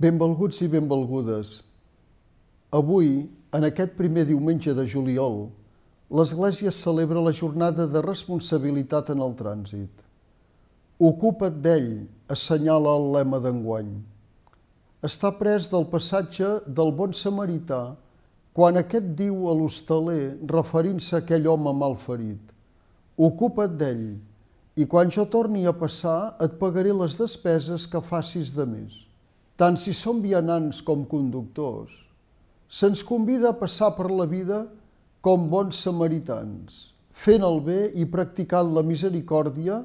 Benvolguts i benvolgudes. Avui, en aquest primer diumenge de juliol, l'Església celebra la jornada de responsabilitat en el trànsit. Ocupa't d'ell, assenyala el lema d'enguany. Està pres del passatge del bon samarità quan aquest diu a l'hostaler, referint-se a aquell home malferit, ocupa't d'ell, i quan jo torni a passar et pagaré les despeses que facis de més tant si som vianants com conductors, se'ns convida a passar per la vida com bons samaritans, fent el bé i practicant la misericòrdia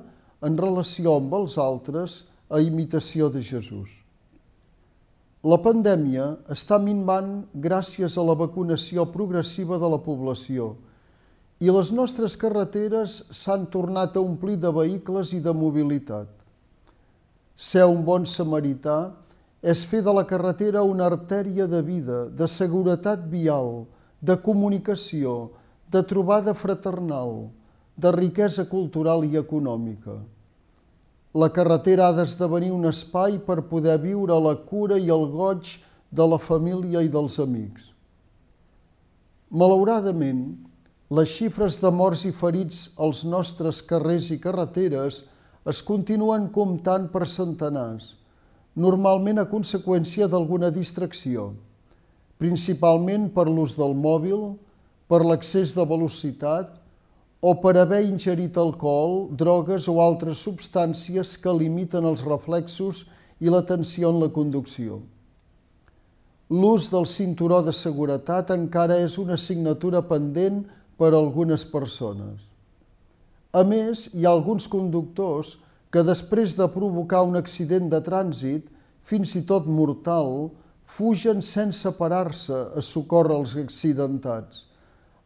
en relació amb els altres a imitació de Jesús. La pandèmia està minvant gràcies a la vacunació progressiva de la població i les nostres carreteres s'han tornat a omplir de vehicles i de mobilitat. Ser un bon samarità és fer de la carretera una artèria de vida, de seguretat vial, de comunicació, de trobada fraternal, de riquesa cultural i econòmica. La carretera ha d'esdevenir un espai per poder viure la cura i el goig de la família i dels amics. Malauradament, les xifres de morts i ferits als nostres carrers i carreteres es continuen comptant per centenars, normalment a conseqüència d'alguna distracció, principalment per l'ús del mòbil, per l'excés de velocitat o per haver ingerit alcohol, drogues o altres substàncies que limiten els reflexos i l'atenció en la conducció. L'ús del cinturó de seguretat encara és una assignatura pendent per a algunes persones. A més, hi ha alguns conductors que després de provocar un accident de trànsit, fins i tot mortal, fugen sense parar-se a socórrer els accidentats,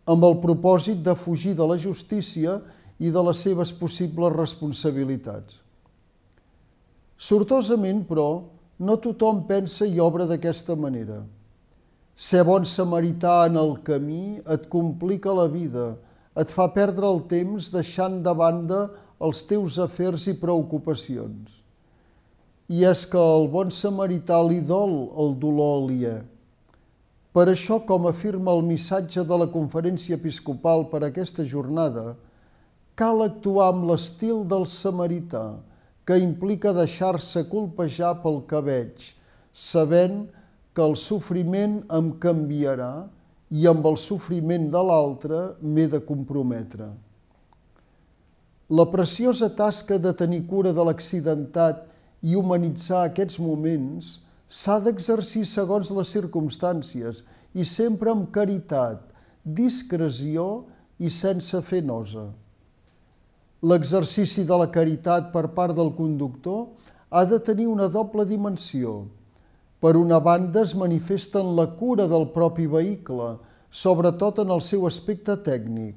amb el propòsit de fugir de la justícia i de les seves possibles responsabilitats. Sortosament, però, no tothom pensa i obra d'aquesta manera. Ser bon samarità en el camí et complica la vida, et fa perdre el temps deixant de banda els teus afers i preocupacions. I és que el bon samarità li dol el dolor aliè. Per això, com afirma el missatge de la Conferència Episcopal per aquesta jornada, cal actuar amb l'estil del samarità, que implica deixar-se colpejar pel que veig, sabent que el sofriment em canviarà i amb el sofriment de l'altre m'he de comprometre. La preciosa tasca de tenir cura de l'accidentat i humanitzar aquests moments s'ha d'exercir segons les circumstàncies i sempre amb caritat, discreció i sense fer nosa. L'exercici de la caritat per part del conductor ha de tenir una doble dimensió. Per una banda es manifesta en la cura del propi vehicle, sobretot en el seu aspecte tècnic.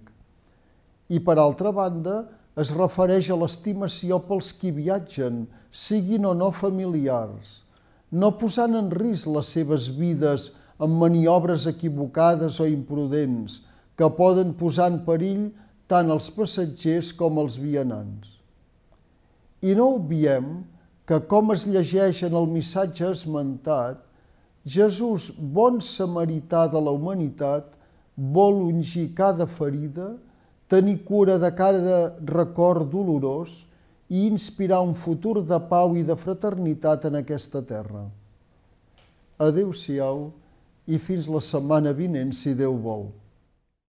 I per altra banda, es refereix a l'estimació pels qui viatgen, siguin o no familiars, no posant en risc les seves vides amb maniobres equivocades o imprudents que poden posar en perill tant els passatgers com els vianants. I no obviem que, com es llegeix en el missatge esmentat, Jesús, bon samarità de la humanitat, vol ungir cada ferida, tenir cura de cada record dolorós i inspirar un futur de pau i de fraternitat en aquesta terra. Adéu-siau i fins la setmana vinent, si Déu vol.